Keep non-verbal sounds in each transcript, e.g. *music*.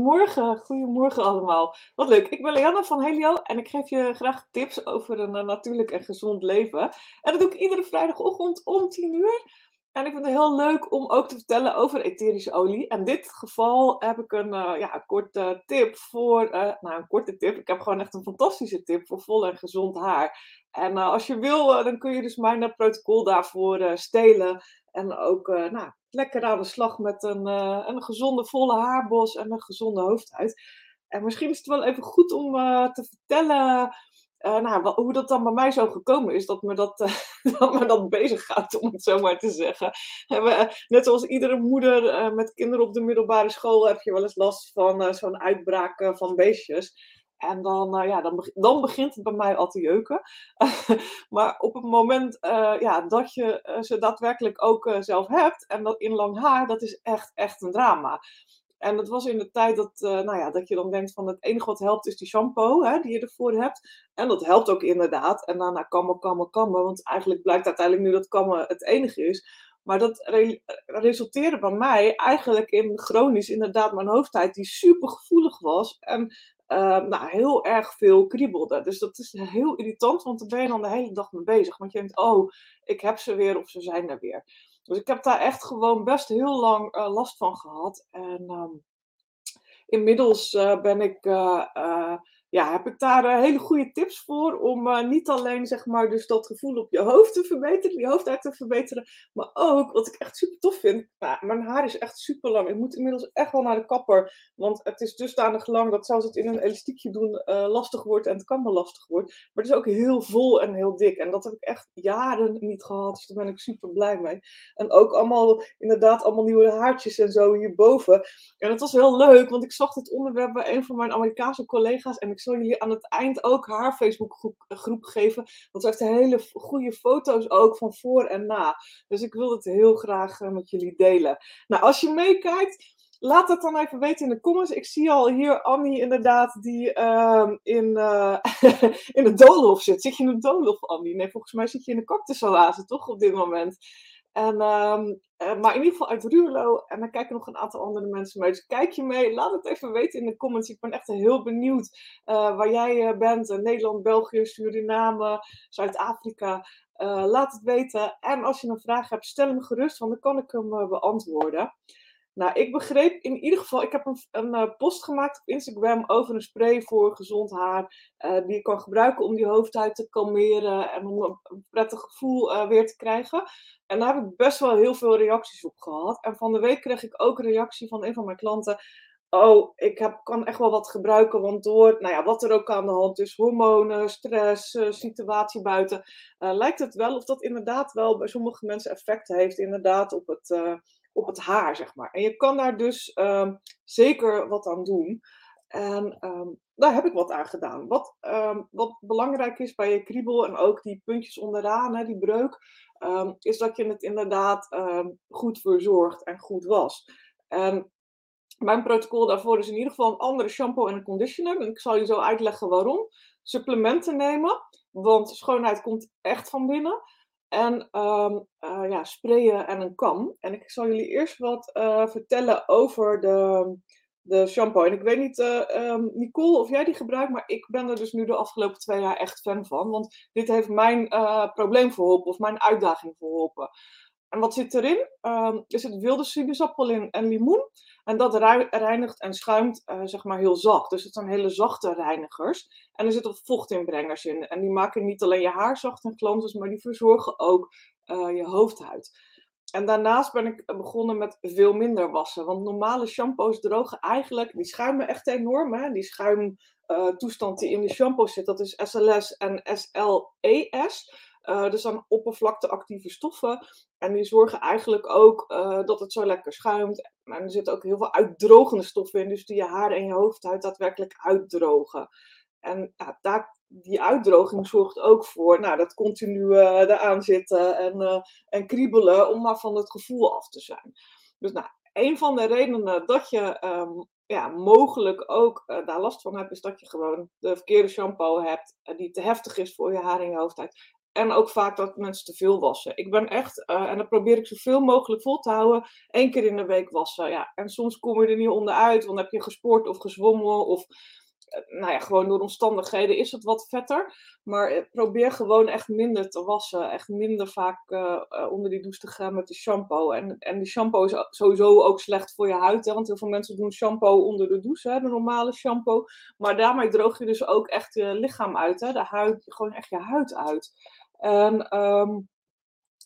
Goedemorgen. Goedemorgen allemaal. Wat leuk. Ik ben Leanne van Helio en ik geef je graag tips over een eh, natuurlijk en gezond leven. En dat doe ik iedere vrijdagochtend om 10 uur. En ik vind het heel leuk om ook te vertellen over etherische olie. In dit geval heb ik een, eh, ja, een korte tip voor, eh, nou een korte tip. Ik heb gewoon echt een fantastische tip voor vol en gezond haar. En als je wil, dan kun je dus mijn protocol daarvoor stelen. En ook nou, lekker aan de slag met een, eh, een gezonde volle haarbos en een gezonde hoofdhuid. En misschien is het wel even goed om eh, te vertellen eh, nou, hoe dat dan bij mij zo gekomen is, dat me dat, *laughs* dat, me dat bezighoudt, om het zo maar te zeggen. Net zoals iedere moeder met kinderen op de middelbare school heb je wel eens last van zo'n uitbraak van beestjes. En dan, eh, ja, dan, dan begint het bij mij al te jeuken. *laughs* maar op het moment eh, ja, dat je eh, ze daadwerkelijk ook eh, zelf hebt, en dat in lang haar, dat is echt, echt een drama. En dat was in de tijd dat, nou ja, dat je dan denkt van het enige wat helpt is die shampoo hè, die je ervoor hebt. En dat helpt ook inderdaad. En daarna kammen, kammen, kammen. Want eigenlijk blijkt uiteindelijk nu dat kammen het enige is. Maar dat re- resulteerde bij mij eigenlijk in chronisch inderdaad mijn hoofdhuid die super gevoelig was. En eh, nou, heel erg veel kriebelde. Dus dat is heel irritant, want daar ben je dan de hele dag mee bezig. Want je denkt, oh, ik heb ze weer of ze zijn er weer. Dus ik heb daar echt gewoon best heel lang eh, last van gehad. En ehm, inmiddels eh, ben ik, eh, ja, heb ik daar eh, hele goede tips voor om eh, niet alleen zeg maar, dus dat gevoel op je hoofd te verbeteren, je hoofdhuid te verbeteren, maar ook wat ik echt super tof vind. Mijn haar is echt super lang. Ik moet inmiddels echt wel naar de kapper, want het is dusdanig lang dat zelfs het in een elastiekje doen eh, lastig wordt en het kan wel lastig wordt. Maar het is ook heel vol en heel dik. En dat heb ik echt jaren niet gehad, dus daar ben ik super blij mee. En ook allemaal, inderdaad, allemaal nieuwe haartjes en zo hierboven. En het was heel leuk, want ik zag dit onderwerp bij een van mijn Amerikaanse collega's. En ik zal jullie aan het eind ook haar Facebookgroep groep geven. Want ze heeft hele goede foto's ook van voor en na. Dus ik wil het heel graag eh, met jullie delen. Nou, als je meekijkt, laat het dan even weten in de comments. Ik zie al hier Annie inderdaad, die ehm, in, eh, *laughs* in de doolhof zit. Zit je in de doolhof, Annie? Nee, volgens mij zit je in de cactusoase, toch, op dit moment? Ehm, eh, maar in ieder geval uit Ruurlo. En dan kijken nog een aantal andere mensen mee. Dus kijk je mee. Laat het even weten in de comments. Ik ben echt heel benieuwd eh, waar jij eh, bent. Nederland, België, Suriname, Zuid-Afrika. Laat het weten. En als je een vraag hebt, stel hem gerust. Want dan kan ik hem beantwoorden. Nou, ik begreep in ieder geval, ik heb een, een uh, post gemaakt op Instagram over een spray voor gezond haar. Uh, die je kan gebruiken om die hoofdhuid te kalmeren en om een prettig gevoel uh, weer te krijgen. En daar heb ik best wel heel veel reacties op gehad. En van de week kreeg ik ook een reactie van een van mijn klanten. Oh, ik heb, kan echt wel wat gebruiken, want door nou ja, wat er ook aan de hand is, hormonen, stress, situatie buiten, lijkt het wel of dat inderdaad wel bij sommige mensen effect heeft inderdaad op het, op het haar, zeg maar. En je kan daar dus um, zeker wat aan doen. En um, daar heb ik wat aan gedaan. Wat, um, wat belangrijk is bij je kriebel en ook die puntjes onderaan, hè, die breuk, is dat je het inderdaad goed verzorgt en goed was. En mijn protocol daarvoor is in ieder geval een andere shampoo en een conditioner. En ik zal je zo uitleggen waarom. Supplementen nemen, want schoonheid komt echt van binnen. En um, uh, ja, sprayen en een kam. En ik zal jullie eerst wat uh, vertellen over de, de shampoo. En ik weet niet, uh, um, Nicole, of jij die gebruikt, maar ik ben er dus nu de afgelopen twee jaar echt fan van. Want dit heeft mijn probleem verholpen, of mijn uitdaging verholpen. En wat zit erin? Um, er zit wilde sinaasappel in en limoen. En dat reinigt en schuimt uh, zeg maar heel zacht. Dus het zijn hele zachte reinigers. En er zitten vochtinbrengers in. En die maken niet alleen je haar zacht en glanzend, maar die verzorgen ook uh, je hoofdhuid. En daarnaast ben ik begonnen met veel minder wassen. Want normale shampoos drogen eigenlijk, die schuimen echt enorm. Hè? Die schuimtoestand die in de shampoo zit, dat is SLS en SLES. Uh, dus aan oppervlakteactieve stoffen. En die zorgen eigenlijk ook uh, dat het zo lekker schuimt. En er zitten ook heel veel uitdrogende stoffen in, dus die je haar en je hoofdhuid daadwerkelijk uitdrogen. En ja, daar, die uitdroging zorgt ook voor nou, dat continu uh, eraan zitten en, en kriebelen om maar van het gevoel af te zijn. Dus nou, een van de redenen dat je um, ja, mogelijk ook daar last van hebt, is dat je gewoon de verkeerde shampoo hebt, uh, die te heftig is voor je haar en je hoofdhuid. En ook vaak dat mensen te veel wassen. Ik ben echt, en dan probeer ik zoveel mogelijk vol te houden, één keer in de week wassen. Ja. En soms kom je er niet onderuit, want dan heb je gesport of gezwommen of nou ja, gewoon door omstandigheden is het wat vetter. Maar eh, probeer gewoon echt minder te wassen. Echt minder vaak onder die douche te gaan met de shampoo. En, en die shampoo is sowieso ook slecht voor je huid. Hè? Want heel veel mensen doen shampoo onder de douche, hè? de normale shampoo. Maar daarmee droog je dus ook echt je lichaam uit. Hè? De huid, gewoon echt je huid uit. En um,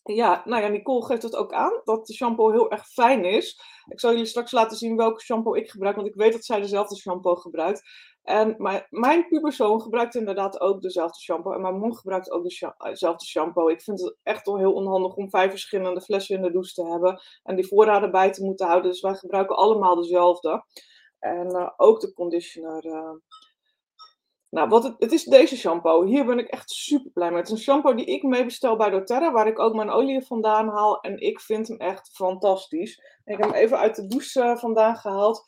ja, nou ja, Nicole geeft het ook aan dat de shampoo heel erg fijn is. Ik zal jullie straks laten zien welke shampoo ik gebruik, want ik weet dat zij dezelfde shampoo gebruikt. En mijn, mijn puberzoon gebruikt inderdaad ook dezelfde shampoo. En mijn man gebruikt ook dezelfde shampoo. Ik vind het echt wel heel onhandig om vijf verschillende flessen in de douche te hebben. En die voorraden bij te moeten houden. Dus wij gebruiken allemaal dezelfde. En uh, ook de conditioner. Uh, nou, wat het, is deze shampoo. Hier ben ik echt super blij mee. Het is een shampoo die ik mee bestel bij doTERRA, waar ik ook mijn olie vandaan haal. En ik vind hem echt fantastisch. Ik heb hem even uit de douche uh, vandaan gehaald.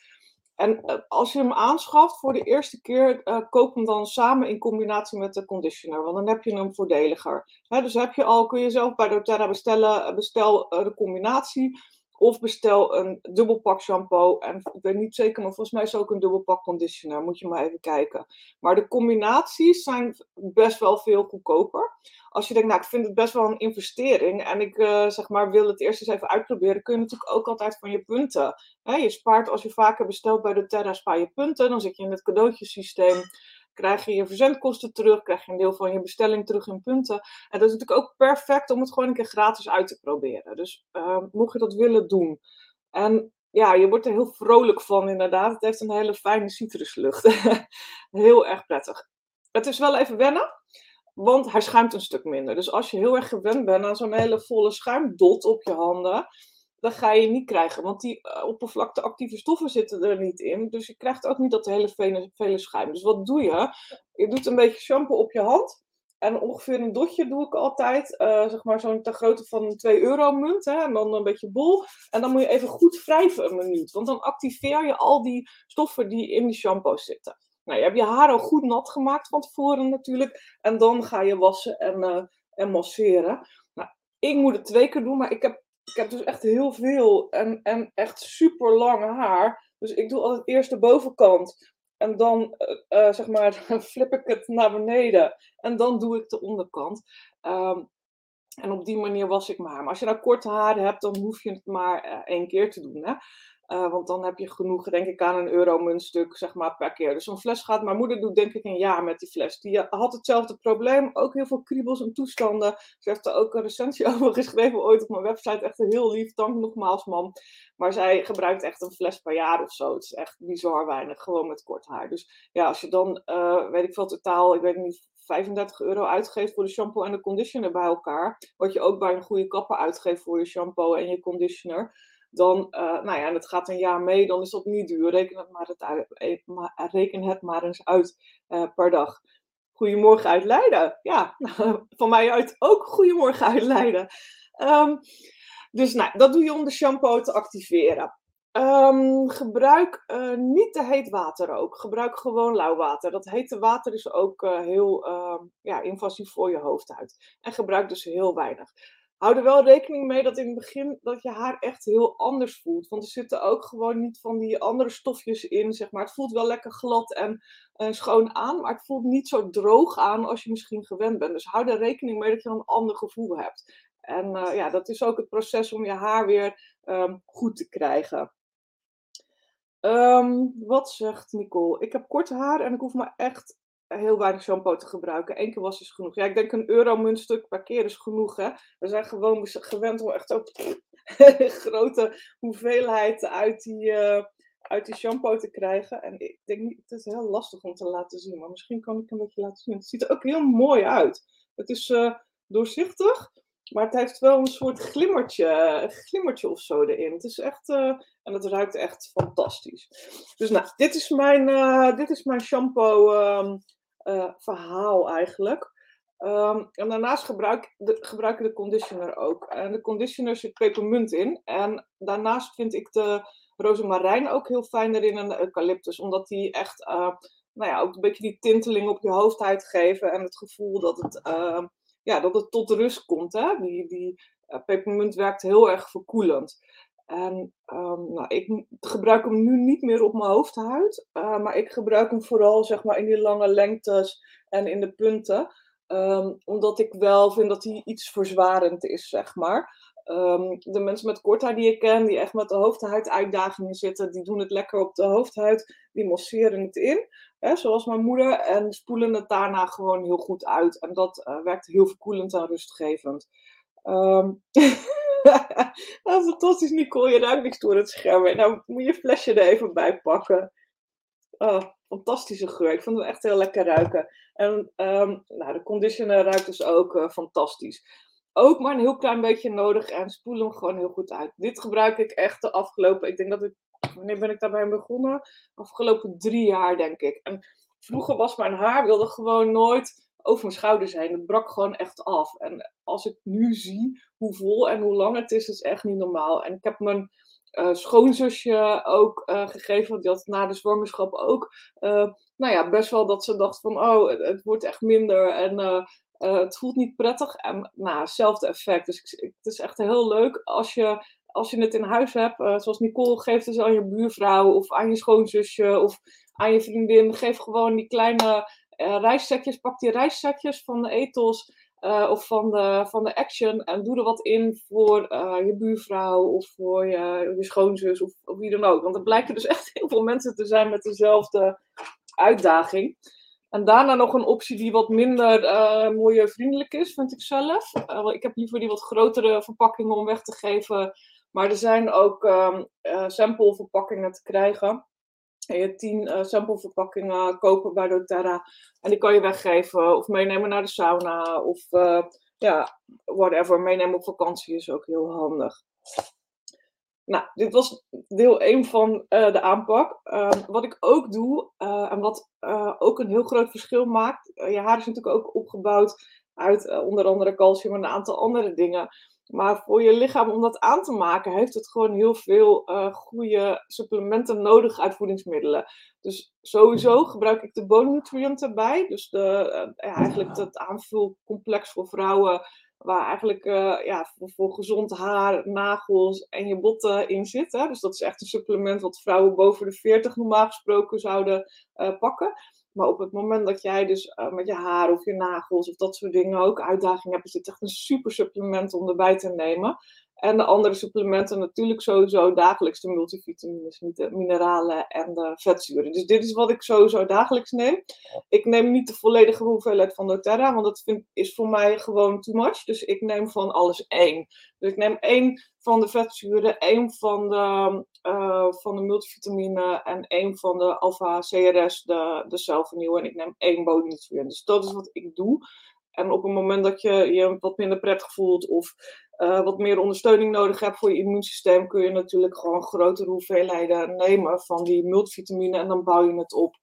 En uh, als je hem aanschaft voor de eerste keer, uh, koop hem dan samen in combinatie met de conditioner. Want dan heb je hem voordeliger. Dus heb je al, kun je zelf bij doTERRA bestellen, bestel de combinatie. Of bestel een dubbelpak shampoo. En ik weet niet zeker, maar volgens mij is ook een dubbelpak conditioner. Moet je maar even kijken. Maar de combinaties zijn best wel veel goedkoper. Als je denkt, nou, ik vind het best wel een investering. En ik uh, zeg maar, wil het eerst eens even uitproberen. Kun je natuurlijk ook altijd van je punten. Hè? Je spaart als je vaker bestelt bij de Terra, spaar je punten. Dan zit je in het cadeautjesysteem krijg je je verzendkosten terug, krijg je een deel van je bestelling terug in punten. En dat is natuurlijk ook perfect om het gewoon een keer gratis uit te proberen. Dus uh, mocht je dat willen doen. En ja, je wordt er heel vrolijk van inderdaad. Het heeft een hele fijne citruslucht. *laughs* heel erg prettig. Het is wel even wennen, want hij schuimt een stuk minder. Dus als je heel erg gewend bent aan zo'n hele volle schuimdot op je handen, dat ga je niet krijgen. Want die uh, oppervlakteactieve stoffen zitten er niet in. Dus je krijgt ook niet dat hele vele, vele schuim. Dus wat doe je? Je doet een beetje shampoo op je hand. En ongeveer een dotje doe ik altijd. Uh, zeg maar zo'n ter grootte van een 2 euro munt. Hè, en dan een beetje bol. En dan moet je even goed wrijven een minuut. Want dan activeer je al die stoffen die in die shampoo zitten. Nou, je hebt je haar al goed nat gemaakt van tevoren natuurlijk. En dan ga je wassen en, uh, en masseren. Nou, ik moet het twee keer doen, maar ik heb ik heb dus echt heel veel en, en echt super lang haar. Dus ik doe altijd eerst de bovenkant. En dan, uh, zeg maar, *laughs* flip ik het naar beneden. En dan doe ik de onderkant. Um, en op die manier was ik mijn haar. Maar als je nou korte haar hebt, dan hoef je het maar uh, één keer te doen. Hè? Uh, want dan heb je genoeg, denk ik, aan een euro-muntstuk zeg maar, per keer. Dus zo'n fles gaat, mijn moeder doet denk ik een jaar met die fles. Die had hetzelfde probleem, ook heel veel kriebels en toestanden. Ze heeft er ook een recensie *laughs* over geschreven ooit op mijn website. Echt heel lief, dank nogmaals man. Maar zij gebruikt echt een fles per jaar of zo. Het is echt bizar weinig, gewoon met kort haar. Dus ja, als je dan, uh, weet ik veel, totaal, ik weet niet, 35 euro uitgeeft voor de shampoo en de conditioner bij elkaar. Wat je ook bij een goede kapper uitgeeft voor je shampoo en je conditioner dan, uh, nou ja, en het gaat een jaar mee, dan is dat niet duur. Reken het maar, uit, eh, reken het maar eens uit uh, per dag. Goedemorgen uit Leiden. Ja, *laughs* van mij uit ook goedemorgen uit Leiden. Um, dus nou, dat doe je om de shampoo te activeren. Um, gebruik niet te heet water ook. Gebruik gewoon lauw water. Dat hete water is ook heel uh, ja, invasief voor je hoofdhuid. En gebruik dus heel weinig hou er wel rekening mee dat in het begin dat je haar echt heel anders voelt. Want er zitten ook gewoon niet van die andere stofjes in, zeg maar. Het voelt wel lekker glad en uh, schoon aan, maar het voelt niet zo droog aan als je misschien gewend bent. Dus hou er rekening mee dat je een ander gevoel hebt. En uh, ja, dat is ook het proces om je haar weer um, goed te krijgen. Um, wat zegt Nicole? Ik heb korte haar en ik hoef me echt heel weinig shampoo te gebruiken. Eén keer was is genoeg. Ja, ik denk een euro muntstuk per keer is genoeg. Hè? We zijn gewoon gewend om echt ook *laughs* grote hoeveelheid uit die, uh, uit die shampoo te krijgen. En ik denk niet, het is heel lastig om te laten zien. Maar misschien kan ik een beetje laten zien. Het ziet er ook heel mooi uit. Het is uh, doorzichtig. Maar het heeft wel een soort glimmertje, een glimmertje of zo erin. Het is echt, uh, en het ruikt echt fantastisch. Dus nou, dit is mijn, dit is mijn shampoo um, uh, verhaal eigenlijk. Um, en daarnaast gebruik, de, gebruik ik de conditioner ook. En de conditioner zit pepermunt in. En daarnaast vind ik de rozemarijn ook heel fijn erin en de eucalyptus. Omdat die echt, uh, nou ja, ook een beetje die tinteling op je hoofdhuid geven. En het gevoel dat het, uh, ja, dat het tot rust komt. Hè? Die, die pepermunt werkt heel erg verkoelend. En um, nou, ik gebruik hem nu niet meer op mijn hoofdhuid, uh, maar ik gebruik hem vooral zeg maar, in die lange lengtes en in de punten. Um, omdat ik wel vind dat hij iets verzwarend is, zeg maar. Um, de mensen met kort haar die ik ken, die echt met de hoofdhuid uitdagingen zitten, die doen het lekker op de hoofdhuid, die mosseren het in, hè, zoals mijn moeder, en spoelen het daarna gewoon heel goed uit. En dat uh, werkt heel verkoelend en rustgevend. Um, *laughs* *laughs* oh, fantastisch, Nicole, je ruikt niks door het scherm. Nou moet je flesje er even bij pakken. Oh, fantastische geur. Ik vond hem echt heel lekker ruiken. En um, nou, de conditioner ruikt dus ook uh, fantastisch ook maar een heel klein beetje nodig en spoel hem gewoon heel goed uit. Dit gebruik ik echt de afgelopen, ik denk dat ik, wanneer ben ik daarbij begonnen? Afgelopen drie jaar denk ik. En vroeger was mijn haar, wilde gewoon nooit over mijn schouder zijn. Het brak gewoon echt af. En als ik nu zie hoe vol en hoe lang het is, is echt niet normaal. En ik heb mijn uh, schoonzusje ook uh, gegeven, want die had na de zwangerschap ook, uh, nou ja, best wel dat ze dacht van, oh, het, wordt echt minder en het voelt niet prettig. En nou, hetzelfde effect. Dus het is echt heel leuk als je, als je het in huis hebt. Zoals Nicole geeft het aan je buurvrouw of aan je schoonzusje of aan je vriendin. Geef gewoon die kleine uh. Pak die reissetjes van de ethos. Uh, of van de, van de action en doe er wat in voor uh, je buurvrouw of voor je, je schoonzus of, wie dan ook. Want er blijken dus *laughs* echt heel veel mensen te zijn met dezelfde uitdaging. En daarna nog een optie die wat minder milieuvriendelijk is, vind ik zelf. Ik heb liever die wat grotere verpakkingen om weg te geven. Maar er zijn ook um, uh, sampleverpakkingen te krijgen. Tien uh, sampleverpakkingen kopen bij doTERRA. En die kan je weggeven of meenemen naar de sauna. Of ja, whatever. Meenemen op vakantie is ook heel handig. Nou, dit was deel 1 van uh, de aanpak. Uh, wat ik ook doe, en wat eh, ook een heel groot verschil maakt. je haar is natuurlijk ook opgebouwd uit onder andere calcium en een aantal andere dingen. Maar voor je lichaam om dat aan te maken, heeft het gewoon heel veel goede supplementen nodig uit voedingsmiddelen. Dus sowieso gebruik ik de boonnutriënten bij. Dus de, eigenlijk het aanvulcomplex voor vrouwen waar eigenlijk uh, ja, voor, voor, gezond haar, nagels en je botten in zitten. Dus dat is echt een supplement wat vrouwen boven de 40 normaal gesproken zouden uh, pakken. Maar op het moment dat jij dus uh, met je haar of je nagels of dat soort dingen ook uitdaging hebt, is het echt een super supplement om erbij te nemen. En de andere supplementen natuurlijk sowieso dagelijks de multivitamines, de mineralen en de vetzuren. Dus dit is wat ik sowieso dagelijks neem. Ik neem niet de volledige hoeveelheid van doTERRA, want dat vind, is voor mij gewoon too much. Dus ik neem van alles één. Dus ik neem één van de vetzuren, één van de, uh, van de multivitamine en één van de alpha-CRS, de, de celvernieuwer. En ik neem één bodynutrient. Dus dat is wat ik doe. En op het moment dat je je wat minder prettig voelt of uh, wat meer ondersteuning nodig hebt voor je immuunsysteem, kun je natuurlijk gewoon grotere hoeveelheden nemen van die multivitamine en dan bouw je het op.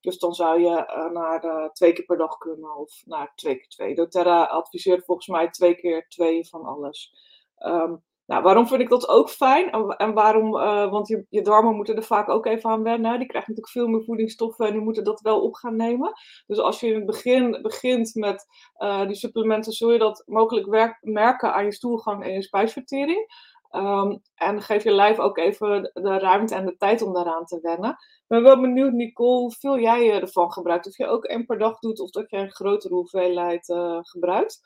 Dus dan zou je uh, naar uh, twee keer per dag kunnen of naar twee keer twee. doTERRA adviseert volgens mij twee keer twee van alles. Um, nou, waarom vind ik dat ook fijn? En, waarom, uh, want je, je darmen moeten er vaak ook even aan wennen. Die krijgen natuurlijk veel meer voedingsstoffen en die moeten dat wel op gaan nemen. Dus als je in het begin begint met uh, die supplementen, zul je dat mogelijk merken aan je stoelgang en je spijsvertering. Um, en geef je lijf ook even de ruimte en de tijd om daaraan te wennen. Ik ben wel benieuwd, Nicole, hoeveel jij ervan gebruikt. Of je ook één per dag doet of dat je een grotere hoeveelheid gebruikt.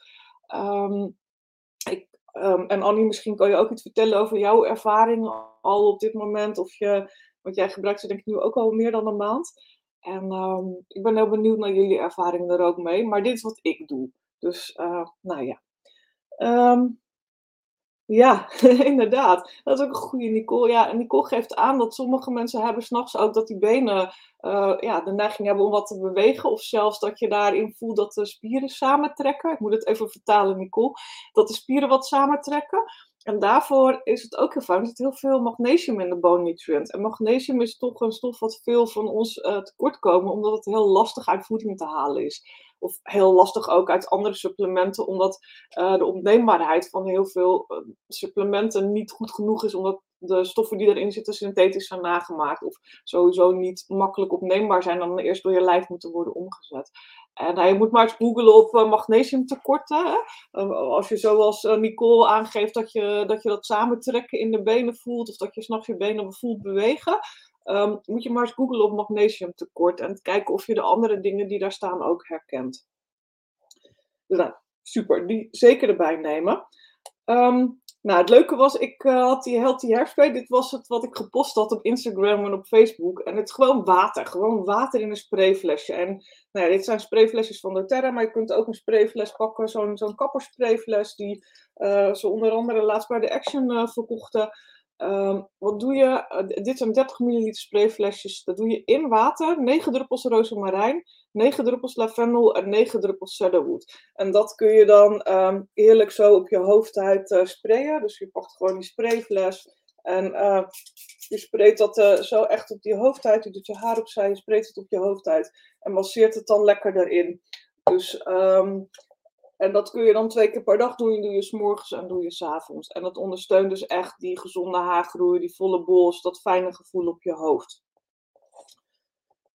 Um, ik Um, en Annie, misschien kan je ook iets vertellen over jouw ervaring al op dit moment. Of je, want jij gebruikt ze denk ik nu ook al meer dan een maand. En um, ik ben heel benieuwd naar jullie ervaring er ook mee. Maar dit is wat ik doe. Dus, uh, nou ja. Um, ja, *laughs* inderdaad. Dat is ook een goede Nicole. Ja, Nicole geeft aan dat sommige mensen hebben s'nachts ook dat die benen uh, ja, de neiging hebben om wat te bewegen. Of zelfs dat je daarin voelt dat de spieren samentrekken. Ik moet het even vertalen, Nicole. Dat de spieren wat samentrekken. En daarvoor is het ook heel fijn. Er zit heel veel magnesium in de bone nutrient. En magnesium is toch een stof wat veel van ons uh, tekort komen, omdat het heel lastig uit voeding te halen is. Of heel lastig ook uit andere supplementen, omdat uh, de opneembaarheid van heel veel uh, supplementen niet goed genoeg is, omdat de stoffen die erin zitten synthetisch zijn nagemaakt. Of sowieso niet makkelijk opneembaar zijn, dan eerst door je lijf moeten worden omgezet. En uh, je moet maar eens googlen op uh, magnesiumtekorten. als je zoals Nicole aangeeft dat je, dat je dat samentrekken in de benen voelt, of dat je s'nachts je benen voelt bewegen, um, moet je maar eens googlen op magnesiumtekort en kijken of je de andere dingen die daar staan ook herkent. Dus nou, super, die zeker erbij nemen. Um, nou, het leuke was, ik uh, had die Healthy Hairspray. Dit was het wat ik gepost had op Instagram en op Facebook. En het is gewoon water. Gewoon water in een sprayflesje. En nou ja, dit zijn sprayflesjes van doTERRA. Maar je kunt ook een sprayfles pakken. Zo'n zo'n kappersprayfles die uh, ze onder andere laatst bij de Action uh, verkochten. Um, wat doe je? Uh, dit zijn 30 milliliter sprayflesjes. Dat doe je in water. 9 druppels rozemarijn, 9 druppels lavendel en 9 druppels cedarwood. En dat kun je dan um, heerlijk zo op je hoofdhuid uh, sprayen. Dus je pakt gewoon die sprayfles en uh, je spreekt dat uh, zo echt op je hoofdhuid. Je doet je haar opzij, je spreekt het op je hoofdhuid en masseert het dan lekker erin. Dus en dat kun je dan twee keer per dag doen. Doe je s'morgens en doe je s'avonds. En dat ondersteunt dus echt die gezonde haargroei, die volle bos, dat fijne gevoel op je hoofd.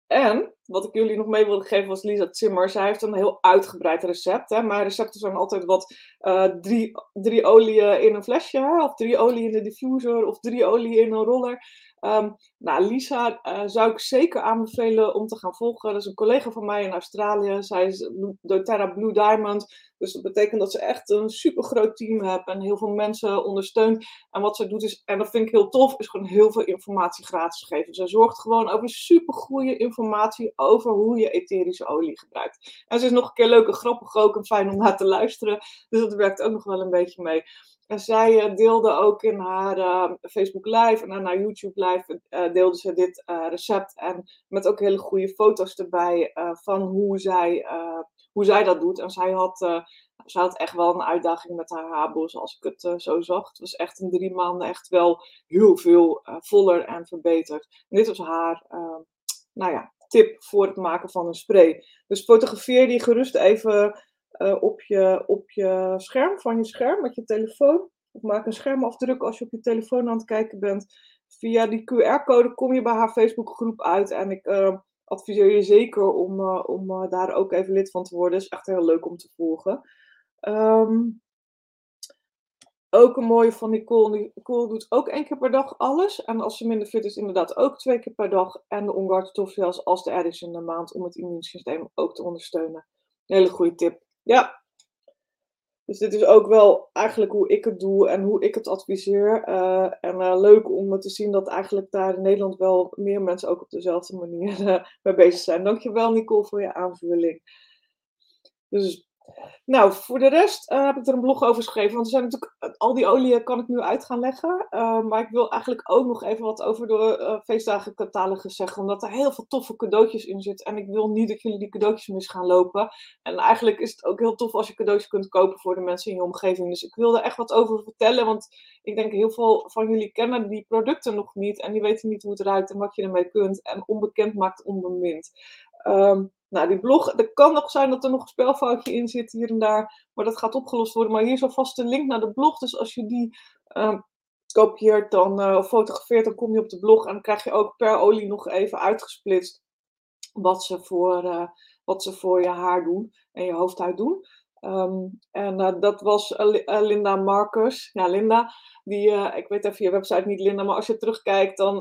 En wat ik jullie nog mee wilde geven was Lisa Zimmer. Zij heeft een heel uitgebreid recept. Hè. Mijn recepten zijn altijd wat uh, drie, drie oliën in een flesje, of drie oliën in de diffuser, of drie oliën in een roller. Um, nou, Lisa uh, zou ik zeker aanbevelen om te gaan volgen. Dat is een collega van mij in Australië. Zij is doTERRA Blue Diamond. Dus dat betekent dat ze echt een super groot team heeft en heel veel mensen ondersteunt. En wat ze doet is, en dat vind ik heel tof, is gewoon heel veel informatie gratis geven. Ze zorgt gewoon over super goede informatie over hoe je etherische olie gebruikt. En ze is nog een keer leuk en grappig ook en fijn om naar te luisteren. Dus dat werkt ook nog wel een beetje mee. En zij uh, deelde ook in haar uh, Facebook Live en haar YouTube Live uh, deelde ze dit recept. En met ook hele goede foto's erbij van hoe zij, hoe zij dat doet. En zij had, zij had echt wel een uitdaging met haar haarbos, als ik het zo zag. Het was echt in drie maanden echt wel heel veel voller en verbeterd. Dit was haar, nou ja, tip voor het maken van een spray. Dus fotografeer die gerust even uh, op, je, op je scherm, van je scherm, met je telefoon. Of maak een schermafdruk als je op je telefoon aan het kijken bent. Via die QR-code kom je bij haar Facebookgroep uit. En ik uh, adviseer je zeker om, uh, om daar ook even lid van te worden. Is echt heel leuk om te volgen. Um, ook een mooie van Nicole. Nicole doet ook één keer per dag alles. En als ze minder fit is, inderdaad ook twee keer per dag. En de onguard stofgels als de is in de maand om het immuunsysteem ook te ondersteunen. Een hele goede tip. Ja. Dus dit is ook wel eigenlijk hoe ik het doe en hoe ik het adviseer. Uh, en uh, leuk om te zien dat eigenlijk daar in Nederland wel meer mensen ook op dezelfde manier uh, mee bezig zijn. Dankjewel Nicole voor je aanvulling. Dus nou, voor de rest uh, heb ik er een blog over geschreven. Want er zijn natuurlijk, eh, al die oliën kan ik nu uit gaan leggen. Uh, maar ik wil eigenlijk ook nog even wat over de feestdagen catalogus zeggen. Omdat er heel veel toffe cadeautjes in zitten. En ik wil niet dat jullie die cadeautjes mis gaan lopen. En eigenlijk is het ook heel tof als je cadeautjes kunt kopen voor de mensen in je omgeving. Dus ik wil er echt wat over vertellen. Want ik denk heel veel van jullie kennen die producten nog niet. En die weten niet hoe het ruikt en wat je ermee kunt. En onbekend maakt onbemind. Um, nou, die blog, er kan nog zijn dat er nog een spelfoutje in zit hier en daar, maar dat gaat opgelost worden. Maar hier is alvast een link naar de blog, dus als je die uh, kopieert dan, uh, of fotografeert, dan kom je op de blog en dan krijg je ook per olie nog even uitgesplitst wat ze voor, uh, wat ze voor je haar doen en je hoofdhuid doen. Um, en uh, dat was uh, Linda Marcus. Ja, Linda, die, uh, ik weet even je website niet, Linda, maar als je terugkijkt, dan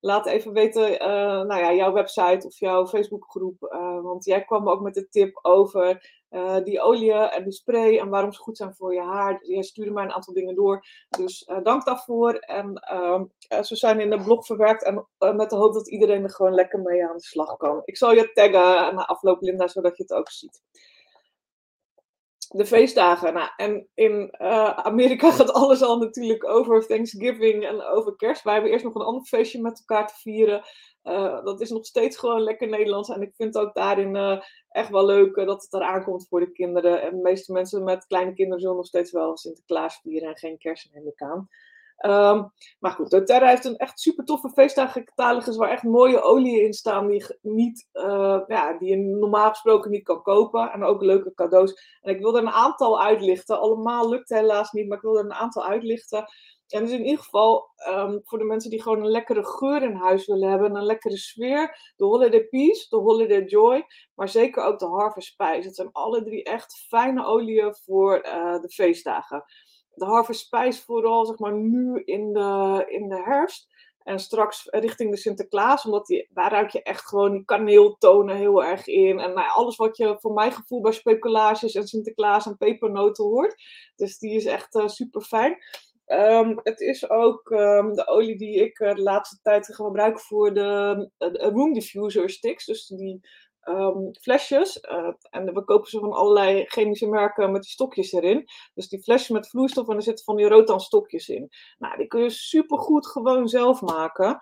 laat even weten, nou ja, jouw website of jouw Facebookgroep. want jij kwam ook met de tip over die olie en die spray en waarom ze goed zijn voor je haar. Jij stuurde mij een aantal dingen door. Dus dank daarvoor. En ehm, ze zijn in de blog verwerkt en met de hoop dat iedereen er gewoon lekker mee aan de slag kan. Ik zal je taggen na afloop, Linda, zodat je het ook ziet de feestdagen. Nou, en in uh, Amerika gaat alles al natuurlijk over Thanksgiving en over kerst. Wij hebben eerst nog een ander feestje met elkaar te vieren. Uh, dat is nog steeds gewoon lekker Nederlands. En ik vind ook daarin uh, echt wel leuk dat het eraan komt voor de kinderen. En de meeste mensen met kleine kinderen zullen nog steeds wel Sinterklaas vieren en geen kerst neem ik aan. Ehm, maar goed, doTERRA heeft een echt super toffe feestdagencatalogus waar echt mooie oliën in staan die, niet, uh, ja, die je normaal gesproken niet kan kopen. En ook leuke cadeaus. En ik wil er een aantal uitlichten. Allemaal lukt helaas niet, maar ik wil er een aantal uitlichten. En dus in ieder geval um, voor de mensen die gewoon een lekkere geur in huis willen hebben, een lekkere sfeer, de Holiday Peace, de Holiday Joy, maar zeker ook de Harvest Spice. Het zijn alle drie echt fijne oliën voor uh, de feestdagen. De Harvest Spice vooral zeg maar nu in de, in de herfst. En straks richting de Sinterklaas, omdat daar ruik je echt gewoon die kaneeltonen heel erg in. En nou, alles wat je voor mijn gevoel bij speculaties en Sinterklaas en pepernoten hoort. Dus die is echt uh, super fijn. Um, het is ook um, de olie die ik uh, de laatste tijd gebruik voor de, uh, room diffuser sticks. Dus die um, flesjes. Uh, en we kopen ze van allerlei chemische merken met die stokjes erin. Dus die flesjes met vloeistof en er zitten van die rotan stokjes in. Nou, die kun je supergoed gewoon zelf maken.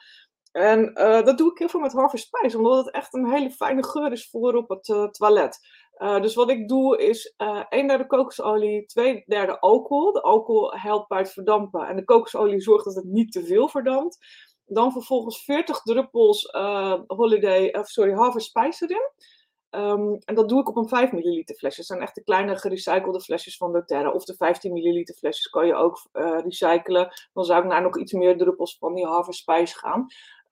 En dat doe ik heel veel met Harvest omdat het echt een hele fijne geur is voor op het toilet. Uh, dus wat ik doe is een derde kokosolie, twee derde alcohol. De alcohol helpt bij het verdampen en de kokosolie zorgt dat het niet te veel verdampt. Dan vervolgens 40 druppels uh, holiday, of sorry, harvest spice erin. Um, en dat doe ik op een 5 milliliter flesje. Dat zijn echt de kleine gerecyclede flesjes van doTERRA. Of de 15 milliliter flesjes kan je ook recyclen. Dan zou ik naar nog iets meer druppels van die harvest spice gaan.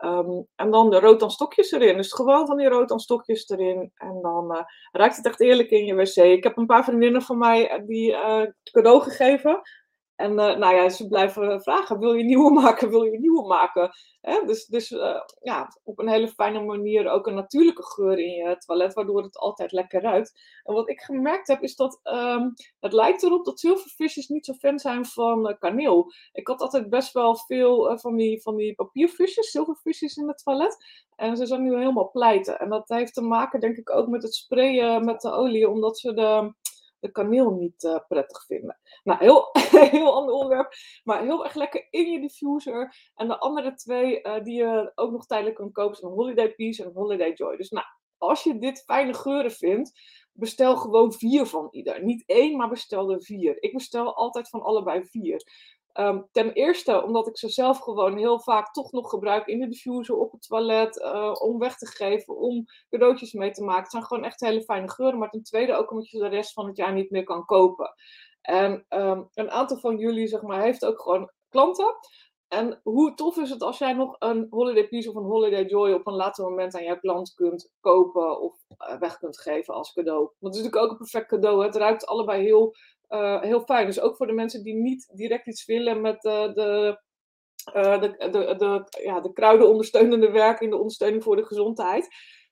Um, en dan de rood stokjes erin. Dus gewoon van die rood stokjes erin. En dan uh, het echt eerlijk in je wc. Ik heb een paar vriendinnen van mij eh, die uh, cadeau gegeven. En uh, nou ja, ze blijven vragen: wil je nieuwe maken? Wil je nieuwe maken? Hè? Dus, dus uh, ja, op een hele fijne manier ook een natuurlijke geur in je toilet, waardoor het altijd lekker ruikt. En wat ik gemerkt heb, is dat um, het lijkt erop dat zilvervisjes niet zo fan zijn van kaneel. Ik had altijd best wel veel van, die, van die papiervisjes, zilvervisjes in het toilet. En ze zijn nu helemaal pleiten. En dat heeft te maken, denk ik, ook met het sprayen met de olie, omdat ze de de kaneel niet uh, prettig vinden. Nou, heel, *laughs* heel ander onderwerp, maar heel erg lekker in je diffuser. En de andere twee uh, die je ook nog tijdelijk kan kopen zijn Holiday Peace en Holiday Joy. Dus nou, als je dit fijne geuren vindt, bestel gewoon vier van ieder. Niet één, maar bestel er vier. Ik bestel altijd van allebei vier. Um, ten eerste omdat ik ze zelf gewoon heel vaak toch nog gebruik in de diffuser, op het toilet, uh, om weg te geven, om cadeautjes mee te maken. Het zijn gewoon echt hele fijne geuren. Maar ten tweede ook omdat je de rest van het jaar niet meer kan kopen. En um, een aantal van jullie, zeg maar, heeft ook gewoon klanten. En hoe tof is het als jij nog een Holiday Peace of een Holiday Joy op een later moment aan jouw klant kunt kopen of uh, weg kunt geven als cadeau. Want het is natuurlijk ook een perfect cadeau. Het ruikt allebei heel uh, heel fijn. Dus ook voor de mensen die niet direct iets willen met uh, de, uh, de, de, de, ja, de kruiden ondersteunende werking, de ondersteuning voor de gezondheid.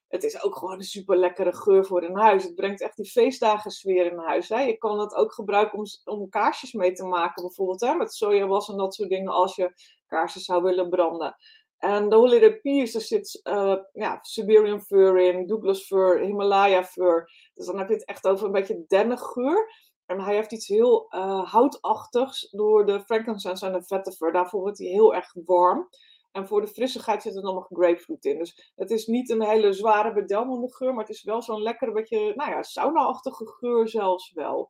Het is ook gewoon een super lekkere geur voor in huis. Het brengt echt die feestdagen sfeer in huis. Hè. Je kan het ook gebruiken om, om kaarsjes mee te maken, bijvoorbeeld hè, met sojawas en dat soort dingen, als je kaarsen zou willen branden. En de Holiday Peace, er zit uh, ja, Siberian fur in, Douglas fur, Himalaya fur. Dus dan heb je het echt over een beetje dennengeur. En hij heeft iets heel uh, houtachtigs door de frankincense en de vetiver. Daarvoor wordt hij heel erg warm. En voor de frissigheid zit er dan nog grapefruit in. Dus het is niet een hele zware bedelmende geur, maar het is wel zo'n lekker beetje, nou ja, sauna-achtige geur zelfs wel.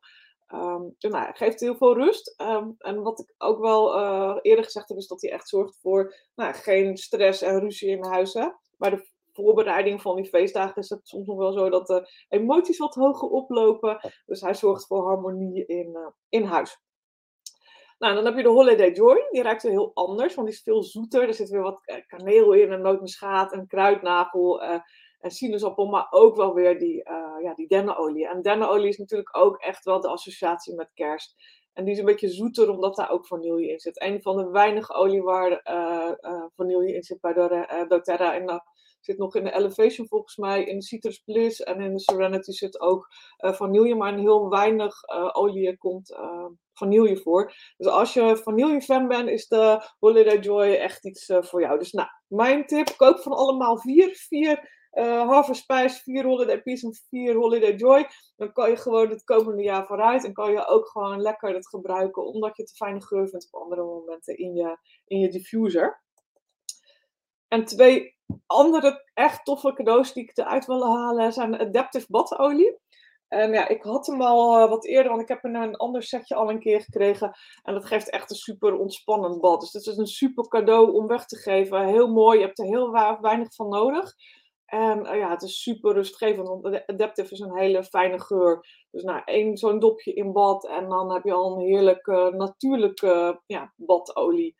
Um, nou, het geeft heel veel rust. Um, en wat ik ook wel uh, eerder gezegd heb, is dat hij echt zorgt voor nou, geen stress en ruzie in huis. Hè? Bij de voorbereiding van die feestdagen is het soms nog wel zo dat de emoties wat hoger oplopen. Dus hij zorgt voor harmonie in, uh, in huis. Nou, dan heb je de Holiday Joy. Die ruikt weer heel anders, want die is veel zoeter. Er zit weer wat eh, kaneel in, een nootmuskaat, een kruidnagel uh, en sinaasappel. Maar ook wel weer die, uh, ja, die dennenolie. En dennenolie is natuurlijk ook echt wel de associatie met kerst. En die is een beetje zoeter, omdat daar ook vanille in zit. Een van de weinige olie waar vanille in zit bij doTERRA. En zit nog in de Elevation volgens mij, in de Citrus Bliss en in de Serenity zit ook uh, vanille, maar in heel weinig uh, olie komt uh, vanille voor. Dus als je vanille fan bent, is de Holiday Joy echt iets voor jou. Dus nou, mijn tip, koop van allemaal vier, vier uh, Harvest Spice, vier Holiday Peace en vier Holiday Joy. Dan kan je gewoon het komende jaar vooruit. En kan je ook gewoon lekker het gebruiken. Omdat je een fijne geur vindt op andere momenten in je, in je diffuser. En twee andere echt toffe cadeaus die ik eruit wil halen zijn Adaptive badolie. En ja, ik had hem al uh, wat eerder, want ik heb een ander setje al een keer gekregen. En dat geeft echt een super ontspannend bad. Dus het is een super cadeau om weg te geven. Heel mooi, je hebt er heel weinig van nodig. En uh, ja, het is super rustgevend, want Adaptive is een hele fijne geur. Dus nou, één zo'n dopje in bad en dan heb je al een heerlijke natuurlijke ja, badolie.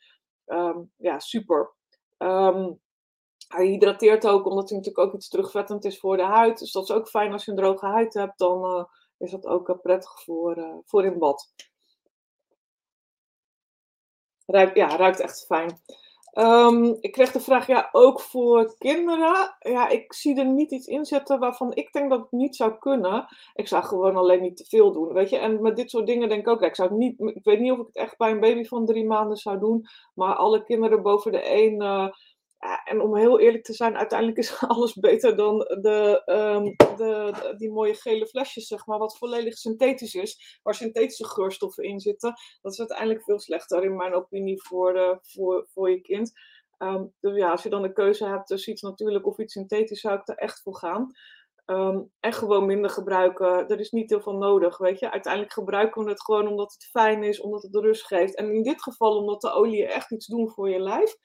Um, ja, super. Um, hij hydrateert ook, omdat hij natuurlijk ook iets terugvettend is voor de huid. Dus dat is ook fijn als je een droge huid hebt. Dan uh, is dat ook prettig voor, uh, voor in bad. Ruikt, ja, ruikt echt fijn. Um, ik kreeg de vraag, ja, ook voor kinderen. Ja, ik zie er niet iets in zitten waarvan ik denk dat het niet zou kunnen. Ik zou gewoon alleen niet te veel doen, weet je. En met dit soort dingen denk ik ook, ik, zou niet, ik weet niet of ik het echt bij een baby van drie maanden zou doen. Maar alle kinderen boven de één en om heel eerlijk te zijn, uiteindelijk is *laughs* alles beter dan de, um, de, die mooie gele flesjes, zeg maar, wat volledig synthetisch is, waar synthetische geurstoffen in zitten. Dat is uiteindelijk veel slechter, in mijn opinie, voor, uh, voor, voor je kind. Um, dus ja, als je dan de keuze hebt tussen iets natuurlijk of iets synthetisch, zou ik er echt voor gaan. Um, en gewoon minder gebruiken. Er is niet heel veel nodig, weet je. Uiteindelijk gebruiken we het gewoon omdat het fijn is, omdat het de rust geeft. En in dit geval omdat de olie echt iets doen voor je lijf.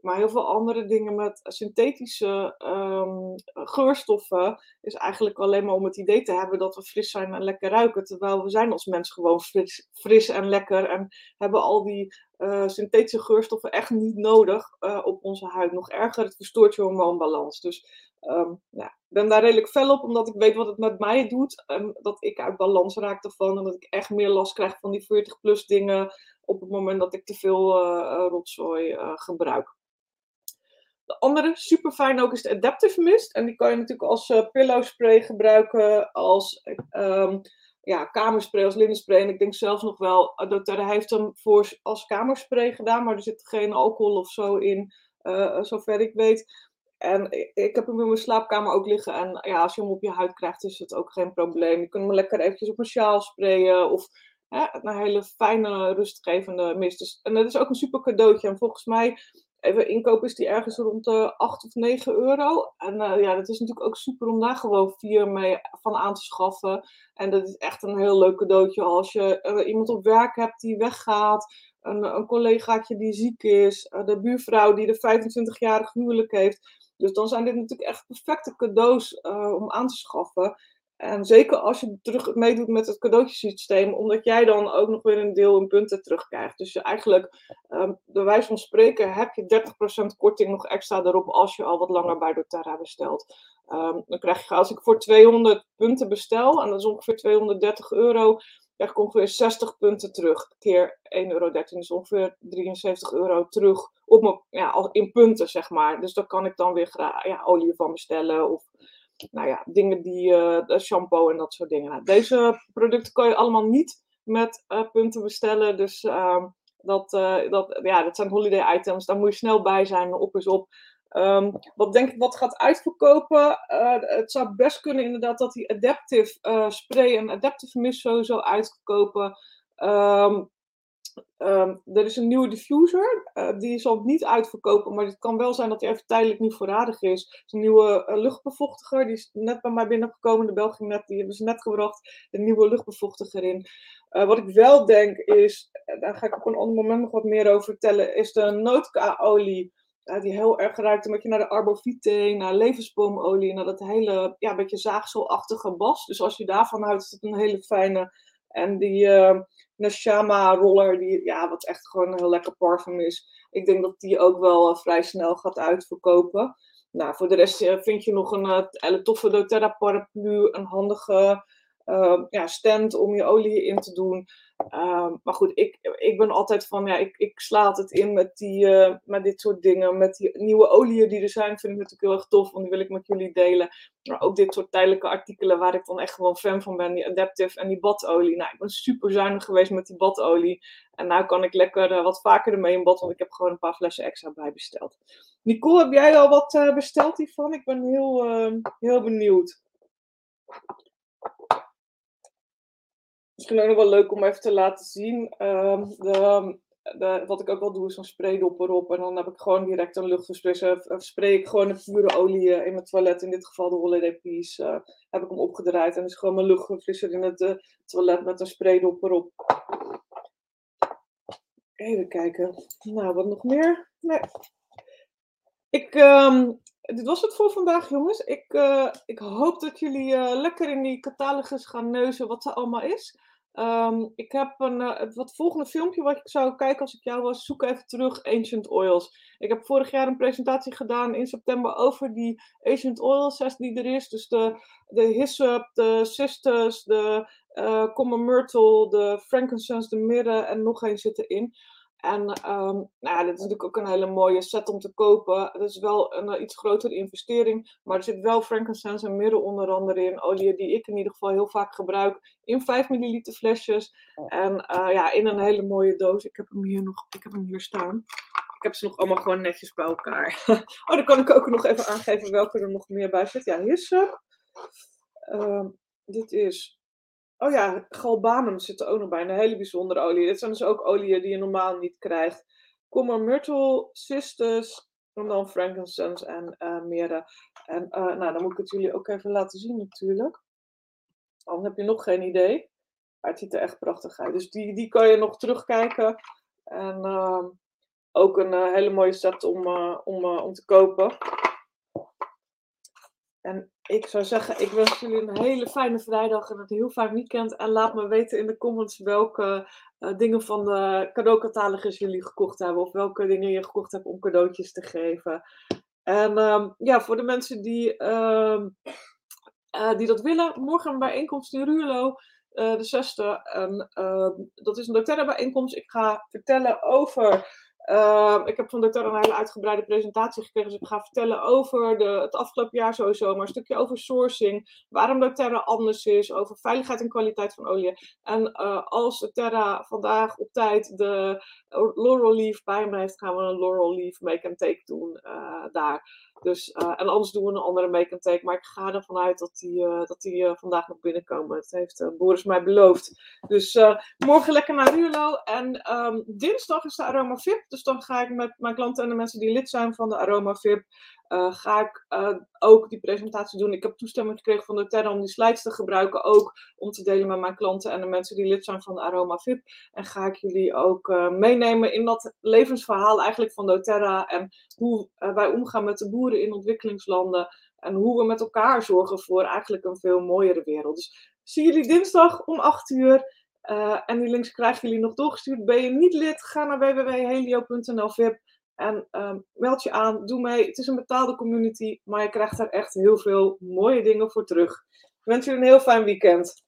Maar heel veel andere dingen met synthetische um, geurstoffen is eigenlijk alleen maar om het idee te hebben dat we fris zijn en lekker ruiken. Terwijl we zijn als mens gewoon fris, fris en lekker en hebben al die uh, synthetische geurstoffen echt niet nodig uh, op onze huid. Nog erger, het verstoort je hormoonbalans. Dus um, ja, ik ben daar redelijk fel op, omdat ik weet wat het met mij doet. En dat ik uit balans raak ervan en dat ik echt meer last krijg van die 40 plus dingen op het moment dat ik te veel uh, rotzooi gebruik. De andere super fijn ook is de Adaptive Mist. En die kan je natuurlijk als uh, pillow spray gebruiken, als um, ja, kamerspray, als linnenspray. En ik denk zelfs nog wel, eh, doTERRA heeft hem voor, als kamerspray gedaan, maar er zit geen alcohol of zo in, zover ik weet. En ik heb hem in mijn slaapkamer ook liggen. En ja, als je hem op je huid krijgt, is het ook geen probleem. Je kunt hem lekker eventjes op mijn sjaal sprayen. Of hè, een hele fijne, rustgevende mist. Dus, en dat is ook een super cadeautje. En volgens mij even inkoop is die ergens rond de 8 of 9 euro. En uh, ja, dat is natuurlijk ook super om daar gewoon vier mee van aan te schaffen. En dat is echt een heel leuk cadeautje als je uh, iemand op werk hebt die weggaat. Een, een collegaatje die ziek is. Uh, de buurvrouw die de 25-jarig huwelijk heeft. Dus dan zijn dit natuurlijk echt perfecte cadeaus om aan te schaffen. En zeker als je terug meedoet met het cadeautjesysteem, omdat jij dan ook nog weer een deel in punten terugkrijgt. Dus je eigenlijk, um, bij wijze van spreken, heb je 30% korting nog extra erop als je al wat langer bij doTERRA bestelt. Um, dan krijg je, als ik voor 200 punten bestel, en dat is ongeveer 230 euro, krijg ik ongeveer 60 punten terug. Keer 1,13 euro, dus ongeveer 73 euro terug op me, ja, in punten, zeg maar. Dus daar kan ik dan weer ja, olie van bestellen of nou ja, dingen die, uh, shampoo en dat soort dingen. Nou, deze producten kan je allemaal niet met uh, punten bestellen. Dus uh, dat, uh, dat, ja, dat zijn holiday items. Daar moet je snel bij zijn. Op is op. Um, wat denk ik wat gaat uitverkopen? het zou best kunnen inderdaad dat die Adaptive spray en Adaptive mist sowieso uitkopen. Um, er is een nieuwe diffuser. Uh, die zal niet uitverkopen, maar het kan wel zijn dat die even tijdelijk niet voorradig is. Is een nieuwe luchtbevochtiger. Die is net bij mij binnengekomen. De België net, die hebben ze net gebracht. Een nieuwe luchtbevochtiger in. Wat ik wel denk is, daar ga ik op een ander moment nog wat meer over vertellen, is de nootka-olie. Die heel erg ruikt een beetje naar de arbovite, naar levensboomolie, naar dat hele, ja, beetje zaagselachtige bas. Dus als je daarvan houdt, is het een hele fijne. En die Nashama roller, die, ja, wat echt gewoon een heel lekker parfum is. Ik denk dat die ook wel uh, vrij snel gaat uitverkopen. Nou, voor de rest uh, vind je nog een uh, hele toffe doTERRA paraplu, een handige ja, stand om je olie in te doen. Ehm, maar goed, ik, ik ben altijd van, ja, ik, ik sla het in met, die, uh, met dit soort dingen. Met die nieuwe oliën die er zijn, vind ik natuurlijk heel erg tof, want die wil ik met jullie delen. Maar ook dit soort tijdelijke artikelen waar ik dan echt gewoon fan van ben, die Adaptive en die badolie. Nou, ik ben super zuinig geweest met die badolie. En nu kan ik lekker uh, wat vaker ermee in bad, want ik heb gewoon een paar flessen extra bij besteld. Nicole, heb jij al wat uh, besteld hiervan? Ik ben heel, heel benieuwd. Misschien ook nog wel leuk om even te laten zien. Um, de de, wat ik ook wel doe, is een spraydop erop. En dan heb ik gewoon direct een luchtverfrisser. Of spray ik gewoon de pure olie in mijn toilet. In dit geval de Holiday Peace. Uh, heb ik hem opgedraaid. En is gewoon mijn luchtverfrisser in het uh, toilet met een spraydop erop. Even kijken. Nou, wat nog meer? Nee. Ik, um, dit was het voor vandaag, jongens. Ik, ik hoop dat jullie lekker in die catalogus gaan neuzen wat er allemaal is. Um, ik heb een, uh, het volgende filmpje wat ik zou kijken als ik jou was. Zoek even terug Ancient Oils. Ik heb vorig jaar een presentatie gedaan in september over die Ancient Oils die er is. Dus de, de hyssop, de cistus, de uh, common myrtle, de frankincense, de mirre en nog één zit erin. En um, nou ja, dit is natuurlijk ook een hele mooie set om te kopen. Het is wel een uh, iets grotere investering, maar er zit wel frankincense en mirre onder andere in. Olie die ik in ieder geval heel vaak gebruik in 5 milliliter flesjes. En uh, ja, in een hele mooie doos. Ik heb hem hier nog, ik heb hem hier staan. Ik heb ze nog allemaal gewoon netjes bij elkaar. *laughs* oh, dan kan ik ook nog even aangeven welke er nog meer bij zit. Ja, hier is ze. Uh, dit is Oh ja, galbanum zit er ook nog bij. Een hele bijzondere olie. Dit zijn dus ook oliën die je normaal niet krijgt. Common myrtle, cistus, en dan frankincense en uh, mirre. En uh, nou, dan moet ik het jullie ook even laten zien natuurlijk. Dan heb je nog geen idee. Maar het ziet er echt prachtig uit. Dus die, die kan je nog terugkijken. En uh, ook een uh, hele mooie set om, om, om te kopen. En ik zou zeggen, ik wens jullie een hele fijne vrijdag en een heel fijn weekend. En laat me weten in de comments welke uh, dingen van de cadeaucatalogers jullie gekocht hebben. Of welke dingen je gekocht hebt om cadeautjes te geven. En um, ja, voor de mensen die, uh, uh, die dat willen, morgen een bijeenkomst in Ruurlo. Uh, de zesde. En, ehm, dat is een doTERRA bijeenkomst. Ik ga vertellen over Uh, ik heb van de een hele uitgebreide presentatie gekregen. Dus ik ga vertellen over de, het afgelopen jaar sowieso, maar een stukje over sourcing, waarom de Terra anders is, over veiligheid en kwaliteit van olie. En uh, als de Terra vandaag op tijd de Laurel Leaf bij me heeft, gaan we een Laurel Leaf make and take doen uh, daar. Dus, uh, en anders doen we een andere make and take. Maar ik ga ervan uit dat die, uh, dat die uh, vandaag nog binnenkomen. Dat heeft Boris mij beloofd. Dus morgen lekker naar Ruurlo. En um, dinsdag is de Aroma VIP. Dus dan ga ik met mijn klanten en de mensen die lid zijn van de Aroma VIP. Ga ik ook die presentatie doen. Ik heb toestemming gekregen van de Terra om die slides te gebruiken. Ook om te delen met mijn klanten en de mensen die lid zijn van de Aroma VIP. En ga ik jullie ook meenemen in dat levensverhaal eigenlijk van doTERRA. En hoe wij omgaan met de boeren in ontwikkelingslanden. En hoe we met elkaar zorgen voor eigenlijk een veel mooiere wereld. Dus zie jullie dinsdag om 8 uur. En die links krijgen jullie nog doorgestuurd. Ben je niet lid? Ga naar www.helio.nl VIP. En um, meld je aan, doe mee. Het is een betaalde community, maar je krijgt er echt heel veel mooie dingen voor terug. Ik wens jullie een heel fijn weekend.